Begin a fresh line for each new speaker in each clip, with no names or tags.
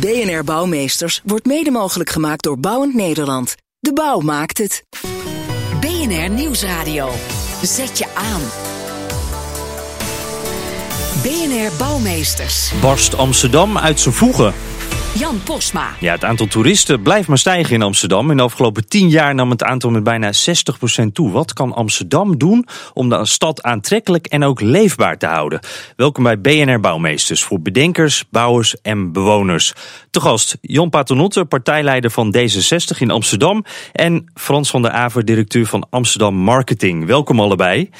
BNR Bouwmeesters wordt mede mogelijk gemaakt door Bouwend Nederland. De bouw maakt het. BNR Nieuwsradio. Zet je aan. BNR Bouwmeesters.
Barst Amsterdam uit zijn voegen?
Jan Posma.
Ja, het aantal toeristen blijft maar stijgen in Amsterdam. In de afgelopen tien jaar nam het aantal met bijna 60% toe. Wat kan Amsterdam doen om de stad aantrekkelijk en ook leefbaar te houden? Welkom bij BNR Bouwmeesters voor bedenkers, bouwers en bewoners. Te gast Jon Paternotte, partijleider van D66 in Amsterdam. En Frans van der Aver, directeur van Amsterdam Marketing. Welkom allebei.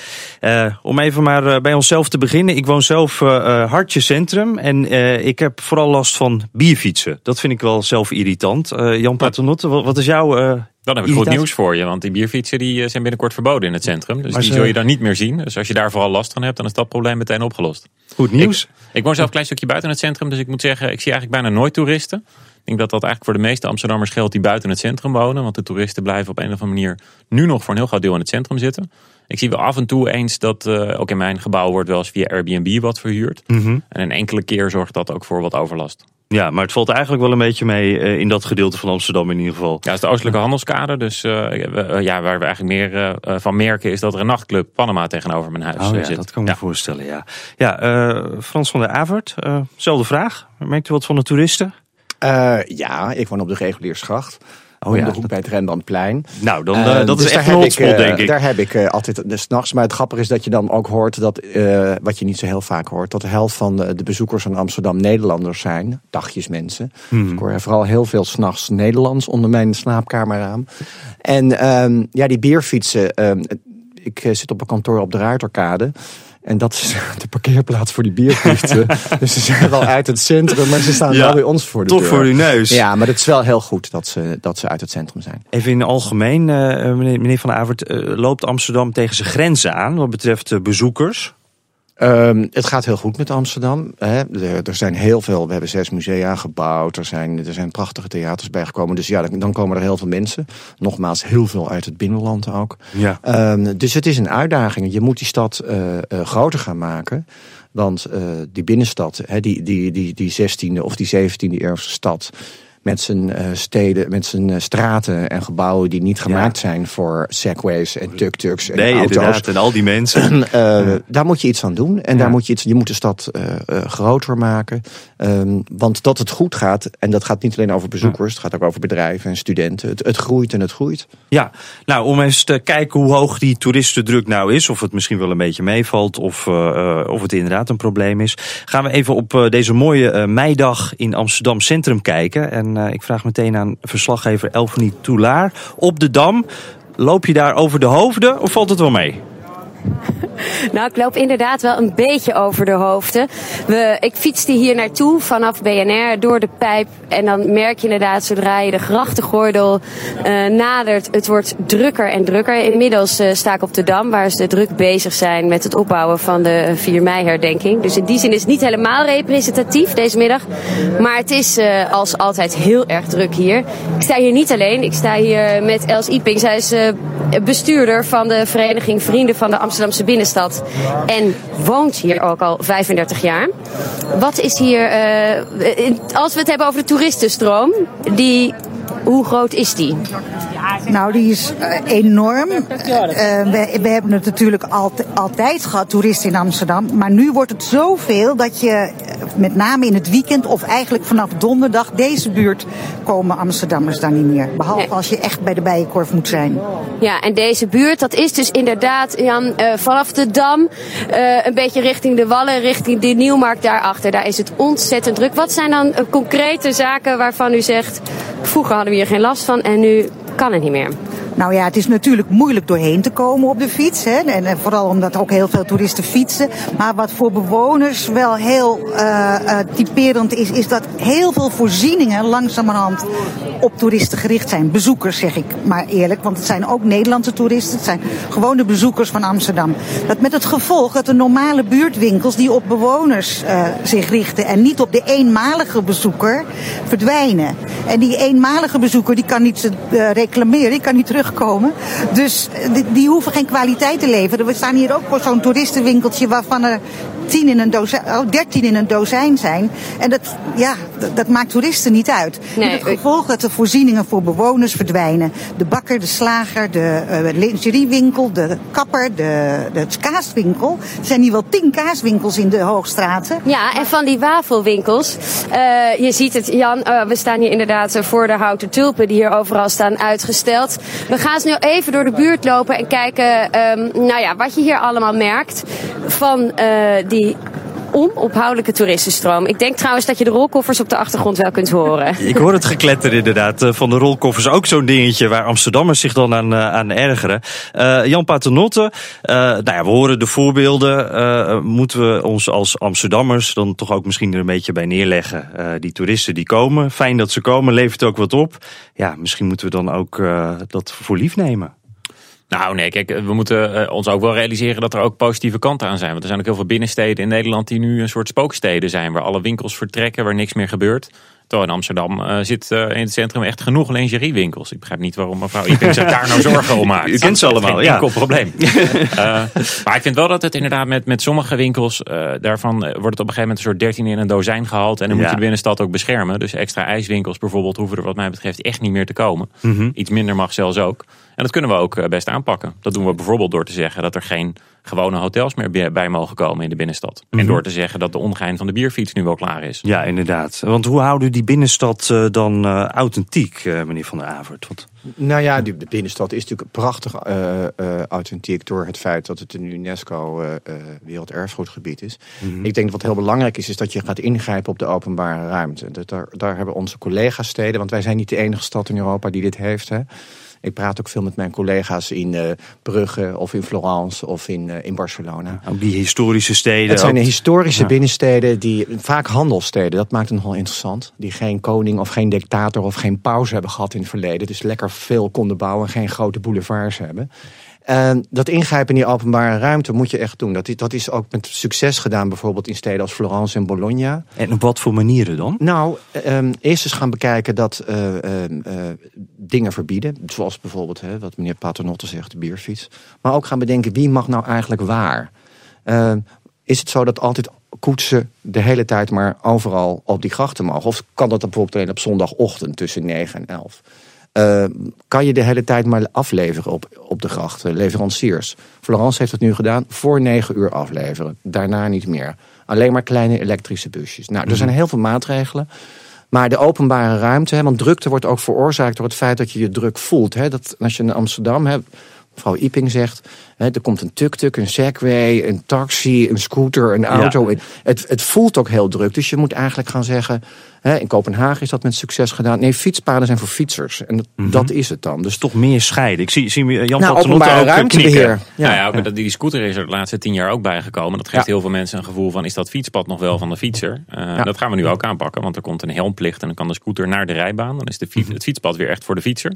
Uh, om even maar uh, bij onszelf te beginnen. Ik woon zelf uh, Hartje Centrum en ik heb vooral last van Dat vind ik wel zelf irritant. Uh, Jan Paternotte, wat is jouw. Uh,
dan heb ik goed nieuws voor je, want die bierfietsen die zijn binnenkort verboden in het centrum. Dus maar die ze... zul je dan niet meer zien. Dus als je daar vooral last van hebt, dan is dat probleem meteen opgelost.
Goed nieuws.
Ik, ik woon zelf een klein stukje buiten het centrum, dus ik moet zeggen, ik zie eigenlijk bijna nooit toeristen. Ik denk dat dat eigenlijk voor de meeste Amsterdammers geldt die buiten het centrum wonen. Want de toeristen blijven op een of andere manier nu nog voor een heel groot deel in het centrum zitten. Ik zie wel af en toe eens dat uh, ook in mijn gebouw wordt wel eens via Airbnb wat verhuurd. Mm -hmm. En een enkele keer zorgt dat ook voor wat overlast.
Ja, maar het valt eigenlijk wel een beetje mee uh, in dat gedeelte van Amsterdam in ieder geval.
Ja, het is de oostelijke handelskade. Dus uh, ja, waar we eigenlijk meer van merken is dat er een nachtclub Panama tegenover mijn huis
oh, ja,
zit.
Dat kan ik me voorstellen, ja. Ja, Frans van der Avert, zelfde vraag. Merkt u wat van de toeristen?
ja, ik woon op de reguliersgracht. Oh ja, de hoek bij het Rendanplein.
Nou, dan, uh, dat dus is echt een hotspot,
ik,
denk ik.
Daar heb ik altijd de s'nachts. Maar het grappige is dat je dan ook hoort dat, wat je niet zo heel vaak hoort, dat de helft van de, de bezoekers aan Amsterdam Nederlanders zijn. Dagjes mensen. Hmm. Dus ik hoor vooral heel veel s'nachts Nederlands onder mijn slaapkamerraam. En um, ja, die bierfietsen. Um, ik zit op een kantoor op de Ruiterkade. En dat is de parkeerplaats voor die bierfietsen. dus ze zijn wel uit het centrum, maar ze staan ja, wel bij ons voor de
toch
deur.
voor uw neus.
Ja, maar het is wel heel goed dat ze, dat ze uit het centrum zijn.
Even in het algemeen, uh, meneer, meneer Van Avert, uh, loopt Amsterdam tegen zijn grenzen aan wat betreft uh, bezoekers?
Um, het gaat heel goed met Amsterdam. Hè. Er, er, zijn heel veel, we hebben zes musea gebouwd. Er zijn, er zijn prachtige theaters bijgekomen. Dus ja, dan, dan komen er heel veel mensen. Nogmaals, heel veel uit het binnenland ook.
Ja.
Um, dus het is een uitdaging. Je moet die stad uh, uh, groter gaan maken. Want uh, die binnenstad, hè, die, die, die, die 16e of die 17e eeuwse stad met zijn uh, steden, met zijn uh, straten en gebouwen die niet gemaakt ja. zijn voor segways en tuk-tuks en
nee,
auto's.
en al die mensen.
uh, ja. Daar moet je iets aan doen. En ja. daar moet je iets. Je moet de stad groter maken. Um, want dat het goed gaat, en dat gaat niet alleen over bezoekers, het gaat ook over bedrijven en studenten. Het, het groeit en het groeit.
Ja, nou om eens te kijken hoe hoog die toeristendruk nou is, of het misschien wel een beetje meevalt, of, of het inderdaad een probleem is, gaan we even op deze mooie meidag in Amsterdam Centrum kijken. En uh, ik vraag meteen aan verslaggever Elfanie Toulaar. Op de Dam, loop je daar over de hoofden of valt het wel mee?
Nou, ik loop inderdaad wel een beetje over de hoofden. We, ik fietste hier naartoe vanaf BNR door de pijp. En dan merk je inderdaad, zodra je de grachtengordel uh, nadert, het wordt drukker en drukker. Inmiddels uh, sta ik op de Dam, waar ze druk bezig zijn met het opbouwen van de 4 mei-herdenking. Dus in die zin is het niet helemaal representatief deze middag. Maar het is uh, als altijd heel erg druk hier. Ik sta hier niet alleen. Ik sta hier met Els Iping. Zij is bestuurder van de vereniging Vrienden van de Amsterdamse Binnenstad. En woont hier ook al 35 jaar. Wat is hier, uh, als we het hebben over de toeristenstroom, die, hoe groot is die?
Nou, die is uh, enorm. We, we, hebben het natuurlijk altijd, altijd gehad, toeristen in Amsterdam. Maar nu wordt het zoveel dat je met name in het weekend of eigenlijk vanaf donderdag deze buurt komen Amsterdammers daar niet meer. Behalve nee. als je echt bij de Bijenkorf moet zijn.
Ja, en deze buurt, dat is dus inderdaad Jan, uh, vanaf de Dam, uh, een beetje richting de Wallen, richting de Nieuwmarkt daarachter. Daar is het ontzettend druk. Wat zijn dan uh, concrete zaken waarvan u zegt, vroeger hadden we hier geen last van en nu kan het niet meer?
Nou ja, het is natuurlijk moeilijk doorheen te komen op de fiets. Hè? En, vooral omdat ook heel veel toeristen fietsen. Maar wat voor bewoners wel heel uh, uh, typerend is, is dat heel veel voorzieningen langzamerhand op toeristen gericht zijn. Bezoekers, zeg ik maar eerlijk. Want het zijn ook Nederlandse toeristen. Het zijn gewone bezoekers van Amsterdam. Dat met het gevolg dat de normale buurtwinkels die op bewoners uh, zich richten en niet op de eenmalige bezoeker verdwijnen. En die eenmalige bezoeker die kan niet reclameren, die kan niet terugkomen. Dus die, die hoeven geen kwaliteit te leveren. We staan hier ook voor zo'n toeristenwinkeltje waarvan er tien in een dozijn, oh, dertien in een dozijn zijn. En dat, ja, dat, dat maakt toeristen niet uit. Nee, Met het gevolg dat de voorzieningen voor bewoners verdwijnen. De bakker, de slager, de uh, lingeriewinkel, de kapper, de, de kaaswinkel. Er zijn hier wel tien kaaswinkels in de Hoogstraten.
Ja, en van die wafelwinkels. Uh, je ziet het, Jan, uh, we staan hier inderdaad voor de houten tulpen die hier overal staan uitgesteld. We gaan eens nu even door de buurt lopen en kijken um, nou ja, wat je hier allemaal merkt van uh, die onophoudelijke toeristenstroom. Ik denk trouwens dat je de rolkoffers op de achtergrond wel kunt horen.
Ik hoor het gekletter inderdaad van de rolkoffers. Ook zo'n dingetje waar Amsterdammers zich dan aan, aan ergeren. Uh, Jan Paternotte, nou ja, we horen de voorbeelden. Moeten we ons als Amsterdammers dan toch ook misschien er een beetje bij neerleggen? die toeristen die komen, fijn dat ze komen, levert ook wat op. Ja, misschien moeten we dan ook dat voor lief nemen.
Nou nee, kijk, we moeten ons ook wel realiseren dat er ook positieve kanten aan zijn. Want er zijn ook heel veel binnensteden in Nederland die nu een soort spooksteden zijn. Waar alle winkels vertrekken, waar niks meer gebeurt. Terwijl in Amsterdam uh, zit uh, in het centrum echt genoeg lingeriewinkels. Ik begrijp niet waarom mevrouw Iping zich daar nou zorgen om maakt.
U kent ze allemaal,
ja.
enkel
probleem. uh, maar ik vind wel dat het inderdaad met, met sommige winkels... daarvan wordt het op een gegeven moment een soort 13 in een dozijn gehaald. En dan ja. moet je de binnenstad ook beschermen. Dus extra ijswinkels bijvoorbeeld hoeven er wat mij betreft echt niet meer te komen. Mm -hmm. Iets minder mag zelfs ook. En dat kunnen we ook best aanpakken. Dat doen we bijvoorbeeld door te zeggen dat er geen gewone hotels meer bij mogen komen in de binnenstad. Mm -hmm. En door te zeggen dat de ongein van de bierfiets nu wel klaar is.
Ja, inderdaad. Want hoe houden die binnenstad uh, dan uh, authentiek, uh, meneer Van der Avert?
Nou ja, de binnenstad is natuurlijk prachtig authentiek door het feit dat het een UNESCO werelderfgoedgebied is. Mm -hmm. Ik denk wat heel belangrijk is, is dat je gaat ingrijpen op de openbare ruimte. Dat daar, daar hebben onze collega's steden, want wij zijn niet de enige stad in Europa die dit heeft. Hè. Ik praat ook veel met mijn collega's in uh, Brugge of in Florence of in, uh, in Barcelona.
Ook die historische steden.
Het zijn historische ja. binnensteden, die, vaak handelsteden. Dat maakt het nogal interessant. Die geen koning of geen dictator of geen paus hebben gehad in het verleden. Dus lekker veel konden bouwen en geen grote boulevards hebben. En dat ingrijpen in die openbare ruimte moet je echt doen. Dat, dat is ook met succes gedaan bijvoorbeeld in steden als Florence en Bologna.
En op wat voor manieren dan?
Nou, um, eerst eens gaan bekijken dat uh, uh, uh, dingen verbieden. Zoals bijvoorbeeld hè, wat meneer Paternotte zegt, de bierfiets. Maar ook gaan bedenken wie mag nou eigenlijk waar. is het zo dat altijd koetsen de hele tijd maar overal op die grachten mogen? Of kan dat bijvoorbeeld alleen op zondagochtend tussen 9 en 11? Uh, kan je de hele tijd maar afleveren op, op de grachten, leveranciers. Florence heeft het nu gedaan, voor negen uur afleveren. Daarna niet meer. Alleen maar kleine elektrische busjes. Nou, er mm. zijn heel veel maatregelen. Maar de openbare ruimte, hè, want drukte wordt ook veroorzaakt door het feit dat je je druk voelt. Hè. Dat, als je in Amsterdam hebt, mevrouw Iping zegt, hè, er komt een tuk-tuk, een segway, een taxi, een scooter, een auto. Ja. Het, het voelt ook heel druk. Dus je moet eigenlijk gaan zeggen, in Kopenhagen is dat met succes gedaan. Nee, fietspaden zijn voor fietsers. En dat, mm -hmm. dat is het dan.
Dus toch meer scheiden. Ik zie, zie Jan
nou, openbare ruimtebeheer.
Ja. Nou ja, ook, die scooter is er de laatste tien jaar ook bijgekomen. Dat geeft ja. heel veel mensen een gevoel van... is dat fietspad nog wel van de fietser? Uh, ja. Dat gaan we nu ook aanpakken. Want er komt een helmplicht en dan kan de scooter naar de rijbaan. Dan is de fiets, -hmm. het fietspad weer echt voor de fietser.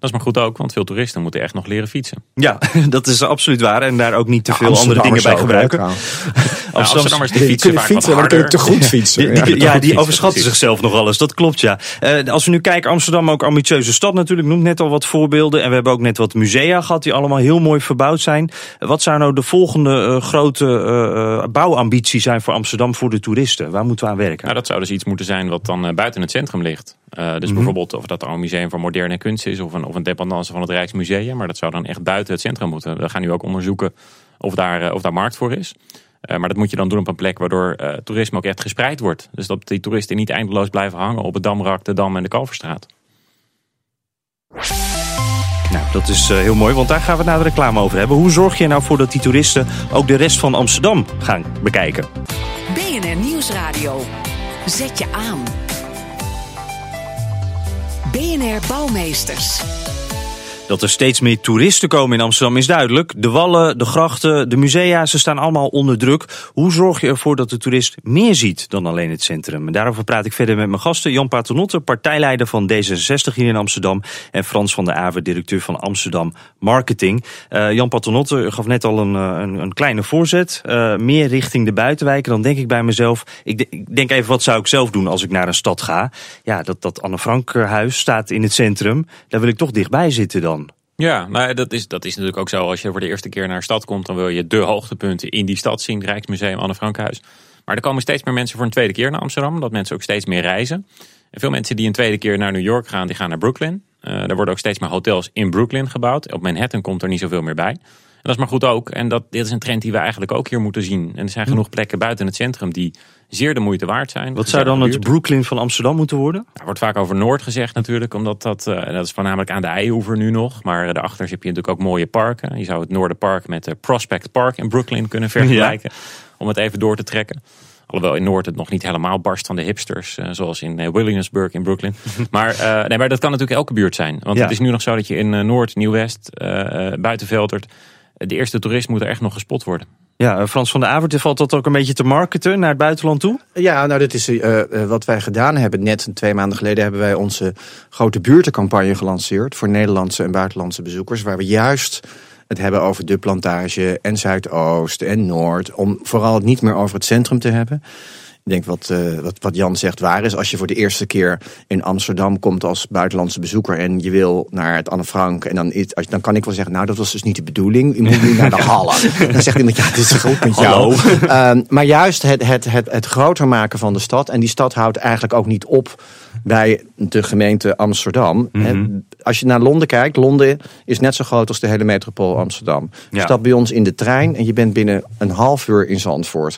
Dat is maar goed ook, want veel toeristen moeten echt nog leren fietsen.
Ja, dat is absoluut waar. En daar ook niet te veel andere dingen bij gebruiken.
Nou, Amsterdammers die fietsen vaak
fietsen,
wat harder.
te goed fietsen.
Die, die, ja, die overschatten zichzelf nog alles. Dat klopt, ja. Uh, als we nu kijken, Amsterdam ook ambitieuze stad natuurlijk. Noemt net al wat voorbeelden. En we hebben ook net wat musea gehad die allemaal heel mooi verbouwd zijn. Wat zou nou de volgende uh, grote uh, bouwambitie zijn voor Amsterdam voor de toeristen? Waar moeten we aan werken?
Nou, dat zou dus iets moeten zijn wat dan buiten het centrum ligt. Dus mm -hmm. bijvoorbeeld of dat er een museum voor moderne kunst is of een, of een dependance van het Rijksmuseum. Maar dat zou dan echt buiten het centrum moeten. We gaan nu ook onderzoeken of daar, of daar markt voor is. Uh, maar dat moet je dan doen op een plek waardoor toerisme ook echt gespreid wordt. Dus dat die toeristen niet eindeloos blijven hangen op het Damrak, de Dam en de Kalverstraat.
Nou, dat is heel mooi, want daar gaan we het na de reclame over hebben. Hoe zorg je nou voor dat die toeristen ook de rest van Amsterdam gaan bekijken?
BNR Nieuwsradio. Zet je aan. BNR Bouwmeesters.
Dat er steeds meer toeristen komen in Amsterdam is duidelijk. De wallen, de grachten, de musea, ze staan allemaal onder druk. Hoe zorg je ervoor dat de toerist meer ziet dan alleen het centrum? En daarover praat ik verder met mijn gasten. Jan Paternotte, partijleider van D66 hier in Amsterdam. En Frans van der Aver, directeur van Amsterdam Marketing. Uh, Jan Paternotte gaf net al een, eh, een, een kleine voorzet. Uh, meer richting de buitenwijken. Dan denk ik bij mezelf, ik, ik, denk even wat zou ik zelf doen als ik naar een stad ga. Ja, dat, dat Anne Frank huis staat in het centrum. Daar wil ik toch dichtbij zitten dan.
Ja, maar dat is, dat is natuurlijk ook zo. Als je voor de eerste keer naar een stad komt, dan wil je de hoogtepunten in die stad zien. Rijksmuseum, Anne Frankhuis. Maar er komen steeds meer mensen voor een tweede keer naar Amsterdam. Omdat mensen ook steeds meer reizen. En veel mensen die een tweede keer naar New York gaan, die gaan naar Brooklyn. Uh, er worden ook steeds meer hotels in Brooklyn gebouwd. Op Manhattan komt er niet zoveel meer bij. En dat is maar goed ook. En dat, dit is een trend die we eigenlijk ook hier moeten zien. En er zijn genoeg plekken buiten het centrum die zeer de moeite waard zijn.
Wat zou dan het Brooklyn van Amsterdam moeten worden?
Er wordt vaak over Noord gezegd natuurlijk, omdat dat, uh, dat is voornamelijk aan de Eiehoever nu nog. Maar daarachter heb je natuurlijk ook mooie parken. Je zou het Noorderpark met de Prospect Park in Brooklyn kunnen vergelijken. Om het even door te trekken. Alhoewel in Noord het nog niet helemaal barst van de hipsters. Uh, zoals in uh, Williamsburg in Brooklyn. maar, uh, nee, maar dat kan natuurlijk elke buurt zijn. Want ja. het is nu nog zo dat je in Noord, Nieuw-West, Buitenveldert... de eerste toerist moet er echt nog gespot worden.
Ja, Frans van der Avert, valt dat ook een beetje te marketen naar het buitenland toe?
Ja, nou dat is uh, wat wij gedaan hebben. Net twee maanden geleden hebben wij onze grote buurtencampagne gelanceerd... voor Nederlandse en buitenlandse bezoekers. Waar we juist het hebben over de plantage en Zuidoost en Noord. Om vooral het niet meer over het centrum te hebben. Ik denk wat, uh, wat, wat Jan zegt waar is. Als je voor de eerste keer in Amsterdam komt als buitenlandse bezoeker... en je wil naar het Anne Frank... en dan, dan kan ik wel zeggen, nou dat was dus niet de bedoeling. Je moet nu naar de Halle. Dan zegt iemand, ja dit is goed met jou. Uh, maar juist het, het, het, het groter maken van de stad. En die stad houdt eigenlijk ook niet op bij de gemeente Amsterdam. Mm -hmm. Als je naar Londen kijkt, Londen is net zo groot als de hele metropool Amsterdam. Je ja. stapt bij ons in de trein en je bent binnen een half uur in Zandvoort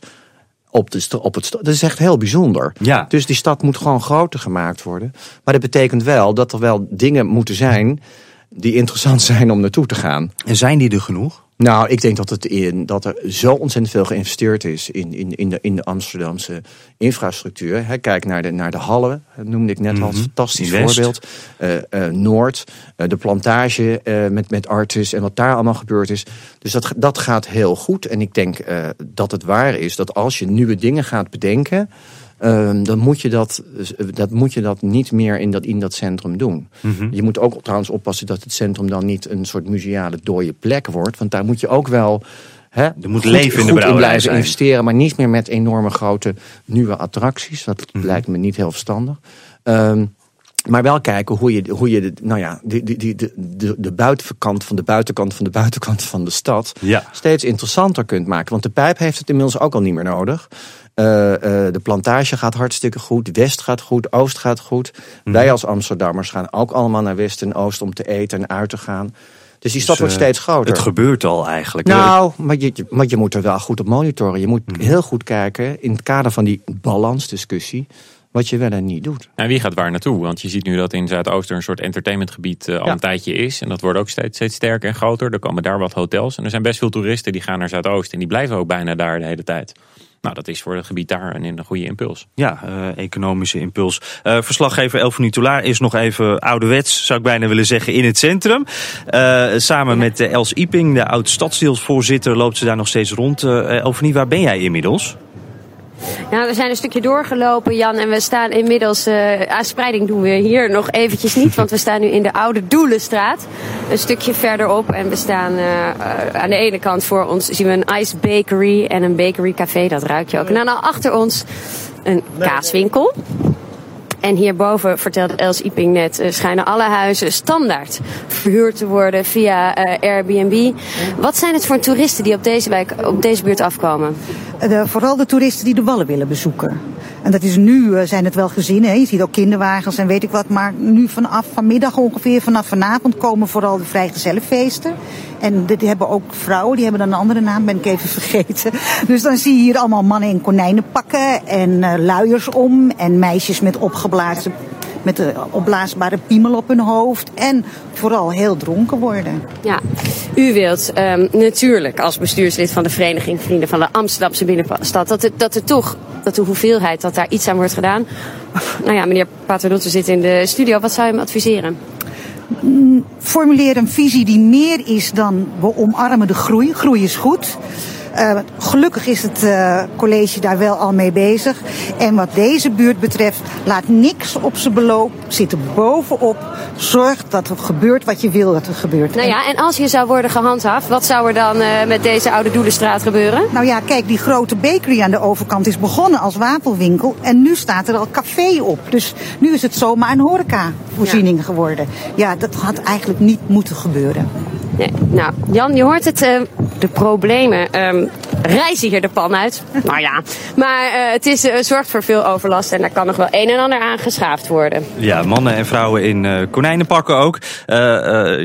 op, de, op het Dat is echt heel bijzonder.
Ja.
Dus die stad moet gewoon groter gemaakt worden. Maar dat betekent wel dat er wel dingen moeten zijn die interessant zijn om naartoe te gaan.
En zijn die er genoeg?
Nou, ik denk dat, het in, dat er zo ontzettend veel geïnvesteerd is in, in, in, de, in de Amsterdamse infrastructuur. He, kijk naar de, naar de Hallen, noemde ik net al, mm -hmm. fantastisch West. voorbeeld. Uh, uh, Noord, uh, de plantage met, met Artis en wat daar allemaal gebeurd is. Dus dat, dat gaat heel goed. En ik denk dat het waar is dat als je nieuwe dingen gaat bedenken... Uh, dan moet je dat, dat moet je dat niet meer in dat, in dat centrum doen. Mm -hmm. Je moet ook trouwens oppassen dat het centrum dan niet een soort museale dode plek wordt. Want daar moet je ook wel
er moet leven in de
in blijven zijn. investeren. Maar niet meer met enorme grote nieuwe attracties. Dat mm -hmm. lijkt me niet heel verstandig. Um, maar wel kijken hoe je, hoe je de, nou ja, de, de, de, de, de buitenkant van de buitenkant van de buitenkant van de stad
ja.
steeds interessanter kunt maken. Want de pijp heeft het inmiddels ook al niet meer nodig. Uh, uh, de plantage gaat hartstikke goed. West gaat goed. Oost gaat goed. Mm. Wij als Amsterdammers gaan ook allemaal naar West en Oost om te eten en uit te gaan. Dus die stad dus, wordt steeds groter.
Het gebeurt al eigenlijk.
Nou, maar je, maar je moet er wel goed op monitoren. Je moet mm. heel goed kijken in het kader van die balansdiscussie wat je wel en niet doet.
En wie gaat waar naartoe? Want je ziet nu dat in Zuidooster een soort entertainmentgebied uh, al ja. een tijdje is. En dat wordt ook steeds, steeds sterker en groter. Er komen daar wat hotels. En er zijn best veel toeristen die gaan naar Zuidoost. En die blijven ook bijna daar de hele tijd. Nou, dat is voor het gebied daar een, een goede impuls.
Ja, uh, economische impuls. Uh, verslaggever Elfanie Toulaar is nog even ouderwets, zou ik bijna willen zeggen, in het centrum. Uh, samen met Els Iping, de oud-stadsdeelsvoorzitter, loopt ze daar nog steeds rond. Elfanie, waar ben jij inmiddels?
Nou, we zijn een stukje doorgelopen, Jan. En we staan inmiddels... Uh, aan spreiding doen we hier nog eventjes niet. Want we staan nu in de Oude Doelenstraat. Een stukje verderop. En we staan uh, aan de ene kant voor ons zien we een ice bakery en een bakery café. Dat ruik je ook. En dan achter ons een kaaswinkel. En hierboven, vertelt Els Iping net, uh, schijnen alle huizen standaard verhuurd te worden via uh, Airbnb. Wat zijn het voor toeristen die op deze, wijk, op deze buurt afkomen?
De, vooral de toeristen die de Wallen willen bezoeken. En dat is nu, uh, zijn het wel gezinnen. Hè? Je ziet ook kinderwagens en weet ik wat. Maar nu vanaf vanmiddag ongeveer, vanaf vanavond komen vooral de vrijgezellenfeesten. En die hebben ook vrouwen, die hebben dan een andere naam, ben ik even vergeten. Dus dan zie je hier allemaal mannen in konijnenpakken en uh, luiers om. En meisjes met opgeblazen met de opblaasbare piemel op hun hoofd. En vooral heel dronken worden.
Ja, u wilt um, natuurlijk als bestuurslid van de Vereniging Vrienden van de Amsterdamse Binnenstad... dat er, dat er toch, dat de hoeveelheid, dat daar iets aan wordt gedaan. Nou ja, meneer Paternotte zit in de studio. Wat zou je hem adviseren?
formuleer een visie die meer is dan we omarmen de groei. Groei is goed. Uh, gelukkig is het uh, college daar wel al mee bezig. En wat deze buurt betreft, laat niks op zijn beloop. Zit er bovenop. Zorg dat er gebeurt wat je wil dat er gebeurt.
Nou ja, en als je zou worden gehandhaafd, wat zou er dan uh, met deze oude Doelenstraat gebeuren?
Nou ja, kijk, die grote bakery aan de overkant is begonnen als wafelwinkel. En nu staat er al café op. Dus nu is het zomaar een horecavoorziening ja. geworden. Ja, dat had eigenlijk niet moeten gebeuren.
Nee. Nou, Jan, je hoort het, de problemen um, reizen hier de pan uit. nou ja, maar uh, het is, uh, zorgt voor veel overlast en daar kan nog wel een en ander aan geschaafd worden.
Ja, mannen en vrouwen in uh, konijnenpakken ook.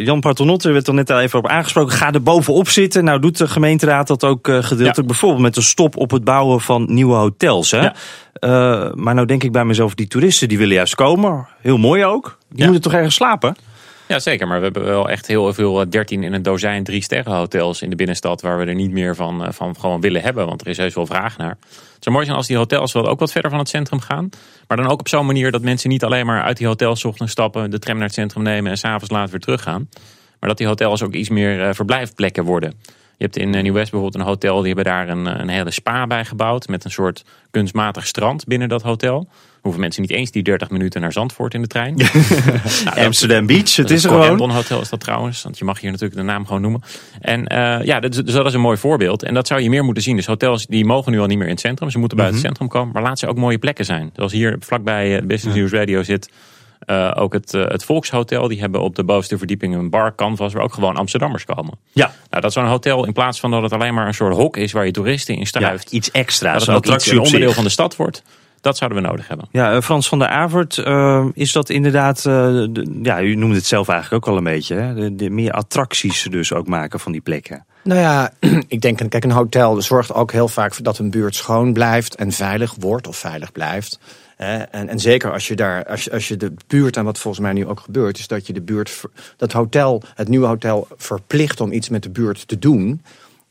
Jan Paternotte werd er net al even op aangesproken. Ga er bovenop zitten. Nou doet de gemeenteraad dat ook gedeeltelijk. Ja. Bijvoorbeeld met een stop op het bouwen van nieuwe hotels. Hè? Ja. Uh, maar nou denk ik bij mezelf, die toeristen die willen juist komen. Heel mooi ook. Die ja. moeten toch ergens slapen?
Ja, zeker. Maar we hebben wel echt heel veel 13 in een dozijn drie sterren hotels in de binnenstad waar we er niet meer van, van gewoon willen hebben. Want er is heus wel vraag naar. Het zou mooi zijn als die hotels wel ook wat verder van het centrum gaan. Maar dan ook op zo'n manier dat mensen niet alleen maar uit die hotels ochtends stappen, de tram naar het centrum nemen en s'avonds later weer teruggaan. Maar dat die hotels ook iets meer verblijfplekken worden. Je hebt in Nieuw-West bijvoorbeeld een hotel, die hebben daar een, een hele spa bij gebouwd. Met een soort kunstmatig strand binnen dat hotel. Hoeven mensen niet eens die 30 minuten naar Zandvoort in de trein.
nou, Amsterdam Beach, het is er gewoon.
Een Hotel is dat trouwens, want je mag hier natuurlijk de naam gewoon noemen. En uh, ja, dus, dus, dat is een mooi voorbeeld. En dat zou je meer moeten zien. Dus hotels die mogen nu al niet meer in het centrum. Ze moeten buiten mm -hmm. het centrum komen. Maar laat ze ook mooie plekken zijn. Zoals hier vlakbij uh, Business News Radio zit uh, ook het, uh, het Volkshotel, die hebben op de bovenste verdieping een bar canvas waar ook gewoon Amsterdammers komen.
Ja.
Nou, dat zo'n hotel in plaats van dat het alleen maar een soort hok is waar je toeristen in stuift.
Ja, iets extra.
Dat het ook iets een onderdeel van de stad wordt. Dat zouden we nodig hebben.
Ja, Frans van der Avert, uh, is dat inderdaad, de, ja, u noemde het zelf eigenlijk ook al een beetje, hè? De, de meer attracties dus ook maken van die plekken.
Nou ja, ik denk, kijk, een hotel zorgt ook heel vaak voor dat een buurt schoon blijft en veilig wordt of veilig blijft. En, en zeker als je daar, als je, als je de buurt, en wat volgens mij nu ook gebeurt, is dat je de buurt, dat hotel, het nieuwe hotel verplicht om iets met de buurt te doen.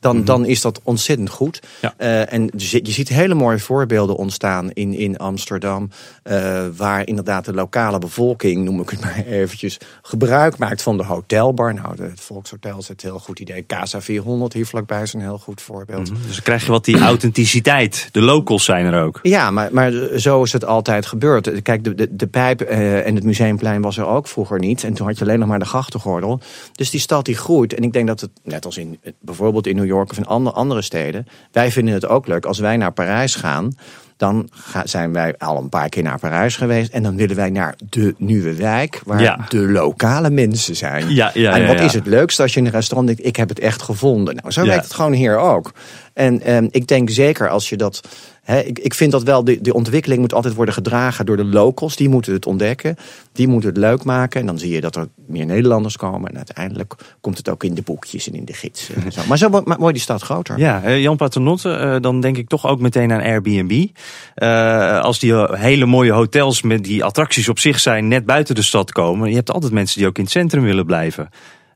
Dan, mm -hmm. dan is dat ontzettend goed.
Ja.
Uh, en je, je ziet hele mooie voorbeelden ontstaan in, in Amsterdam. Uh, waar inderdaad de lokale bevolking, noem ik het maar eventjes, gebruik maakt van de hotelbar. Nou, het Volkshotel is het heel goed idee. Casa 400 hier vlakbij is een heel goed voorbeeld.
Mm -hmm. Dus dan krijg je wat die authenticiteit. De locals zijn er ook.
Ja, maar, maar zo is het altijd gebeurd. Kijk, de, de, de pijp uh, en het museumplein was er ook vroeger niet. En toen had je alleen nog maar de grachtengordel. Dus die stad die groeit. En ik denk dat het, net als in bijvoorbeeld in New York of in andere, andere steden. Wij vinden het ook leuk als wij naar Parijs gaan. Dan zijn wij al een paar keer naar Parijs geweest. En dan willen wij naar de nieuwe wijk. Waar
ja.
de lokale mensen zijn.
Ja, ja,
en wat is het leukste als je in een restaurant denkt. Ik heb het echt gevonden. Nou, zo werkt het gewoon hier ook. En um, ik denk zeker als je dat. Ik, ik vind dat wel, de, de ontwikkeling moet altijd worden gedragen door de locals. Die moeten het ontdekken. Die moeten het leuk maken. En dan zie je dat er meer Nederlanders komen. En uiteindelijk komt het ook in de boekjes en in de gids. En zo. Maar zo wordt die stad groter.
Ja, uh, Jan Paternotte, uh, dan denk ik toch ook meteen aan Airbnb. Uh, als die hele mooie hotels met die attracties op zich zijn net buiten de stad komen. Je hebt altijd mensen die ook in het centrum willen blijven.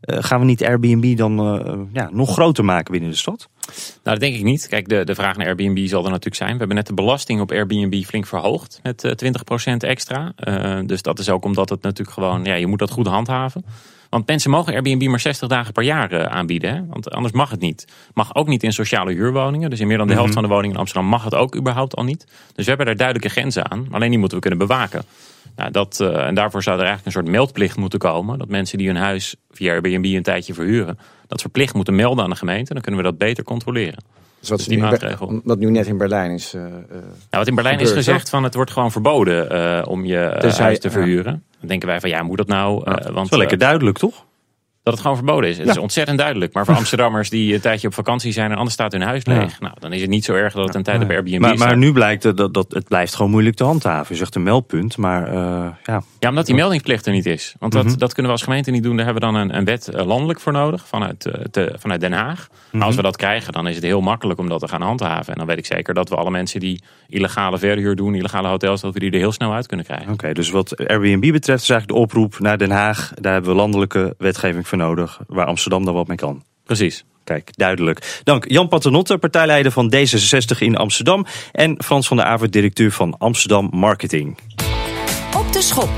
Uh, gaan we niet Airbnb dan uh, ja, nog groter maken binnen de stad?
Nou, dat denk ik niet. Kijk, de, de vraag naar Airbnb zal er natuurlijk zijn. We hebben net de belasting op Airbnb flink verhoogd met uh, 20% extra. dus dat is ook omdat het natuurlijk gewoon, ja, je moet dat goed handhaven. Want mensen mogen Airbnb maar 60 dagen per jaar aanbieden. Hè? Want anders mag het niet. Mag ook niet in sociale huurwoningen. Dus in meer dan de helft van de woningen in Amsterdam mag het ook überhaupt al niet. Dus we hebben daar duidelijke grenzen aan. Alleen die moeten we kunnen bewaken. Nou, dat, uh, en daarvoor zou er eigenlijk een soort meldplicht moeten komen. Dat mensen die hun huis via Airbnb een tijdje verhuren, dat verplicht moeten melden aan de gemeente. Dan kunnen we dat beter controleren.
Dus wat, dus die maatregel. wat nu net in Berlijn is. Uh,
nou, wat in Berlijn is gezegd van het wordt gewoon verboden uh, om je dus huis te verhuren. Ja. Dan denken wij van ja, moet dat nou?
Ja, want, dat is wel lekker duidelijk, toch?
Dat het gewoon verboden is. Het ja. is ontzettend duidelijk. Maar voor Amsterdammers die een tijdje op vakantie zijn en anders staat hun huis leeg. Ja. Nou, dan is het niet zo erg dat het een tijd op Airbnb
maar,
staat.
Maar nu blijkt dat, dat het blijft gewoon moeilijk te handhaven. Zegt een meldpunt, maar uh, ja.
Ja, omdat die meldingsplicht er niet is. Want dat, mm -hmm. dat kunnen we als gemeente niet doen. Daar hebben we dan een, een wet uh, landelijk voor nodig vanuit, te, vanuit Den Haag. Mm -hmm. Maar als we dat krijgen, dan is het heel makkelijk om dat te gaan handhaven. En dan weet ik zeker dat we alle mensen die illegale verhuur doen, illegale hotels, dat we die er heel snel uit kunnen krijgen.
Oké, okay, dus wat Airbnb betreft is eigenlijk de oproep naar Den Haag. Daar hebben we landelijke wetgeving voor nodig. Waar Amsterdam dan wat mee kan.
Precies.
Kijk, duidelijk. Dank Jan Paternotte, partijleider van D66 in Amsterdam. En Frans van der Avert, directeur van Amsterdam Marketing.
Op de schop.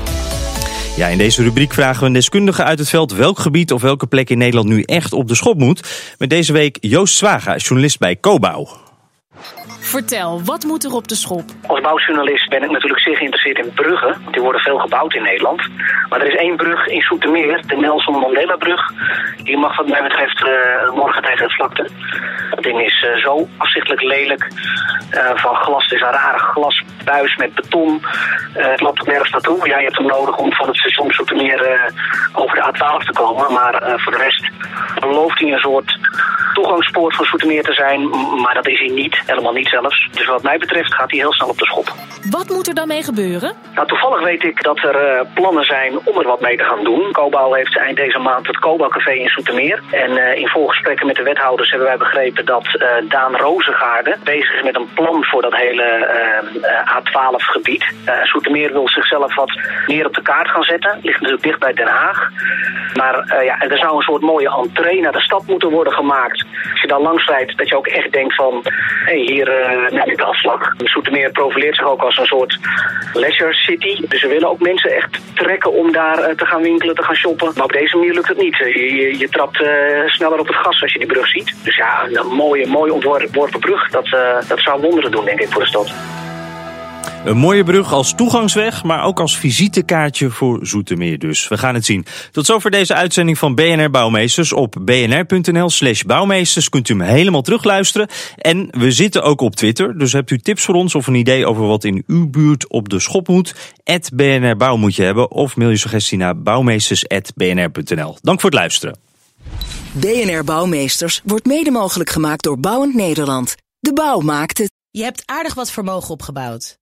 Ja, in deze rubriek vragen we een deskundige uit het veld welk gebied of welke plek in Nederland nu echt op de schop moet. Met deze week Joost Zwaga, journalist bij Cobouw.
Vertel, wat moet er op de schop?
Als bouwjournalist ben ik natuurlijk zeer geïnteresseerd in bruggen. Die worden veel gebouwd in Nederland. Maar er is één brug in Soetermeer, de Nelson Mandela brug. Die mag wat mij betreft uh, morgen tegen het vlakte. Dat ding is uh, zo afzichtelijk lelijk. Uh, van glas, is een rare glasbuis met beton. het loopt er nergens naartoe. Ja, je hebt hem nodig om van het station Soetermeer over de A12 te komen. Maar voor de rest belooft hij een soort toegangspoort voor Soetermeer te zijn. Maar dat is hij niet, helemaal niet zelfs. Dus wat mij betreft gaat hij heel snel op de schop.
Wat moet er dan mee gebeuren?
Nou, toevallig weet ik dat er uh, plannen zijn om er wat mee te gaan doen. Cobouw heeft eind deze maand het Cobouw Café in Soetermeer. En uh, in voorgesprekken met de wethouders hebben wij begrepen dat uh, Daan Rozengaarde bezig is met een plan voor dat hele A12-gebied. Soetermeer wil zichzelf wat meer op de kaart gaan zetten. Ligt natuurlijk dicht bij Den Haag. Maar ja, er zou een soort mooie entree naar de stad moeten worden gemaakt. Als je dan langs rijdt, dat je ook echt denkt van... hé, hey, hier neem ik de afslag. Soetermeer profileert zich ook als een soort leisure city. Dus we willen ook mensen echt trekken om daar uh, te gaan winkelen, te gaan shoppen. Maar op deze manier lukt het niet. Je, je, je trapt uh, sneller op het gas als je die brug ziet. Dus ja, een mooie, mooi ontworpen brug. Dat, uh, dat zou wonderen doen, denk ik, voor de stad.
Een mooie brug als toegangsweg, maar ook als visitekaartje voor Zoetermeer dus. We gaan het zien. Tot zover deze uitzending van BNR Bouwmeesters. Op bnr.nl slash bouwmeesters kunt u hem helemaal terugluisteren. En we zitten ook op Twitter, dus hebt u tips voor ons of een idee over wat in uw buurt op de schop moet? BNR Bouw moet je hebben of mail je suggestie naar bouwmeesters.bnr.nl. Dank voor het luisteren.
BNR Bouwmeesters wordt mede mogelijk gemaakt door Bouwend Nederland. De bouw maakt het.
Je hebt aardig wat vermogen opgebouwd.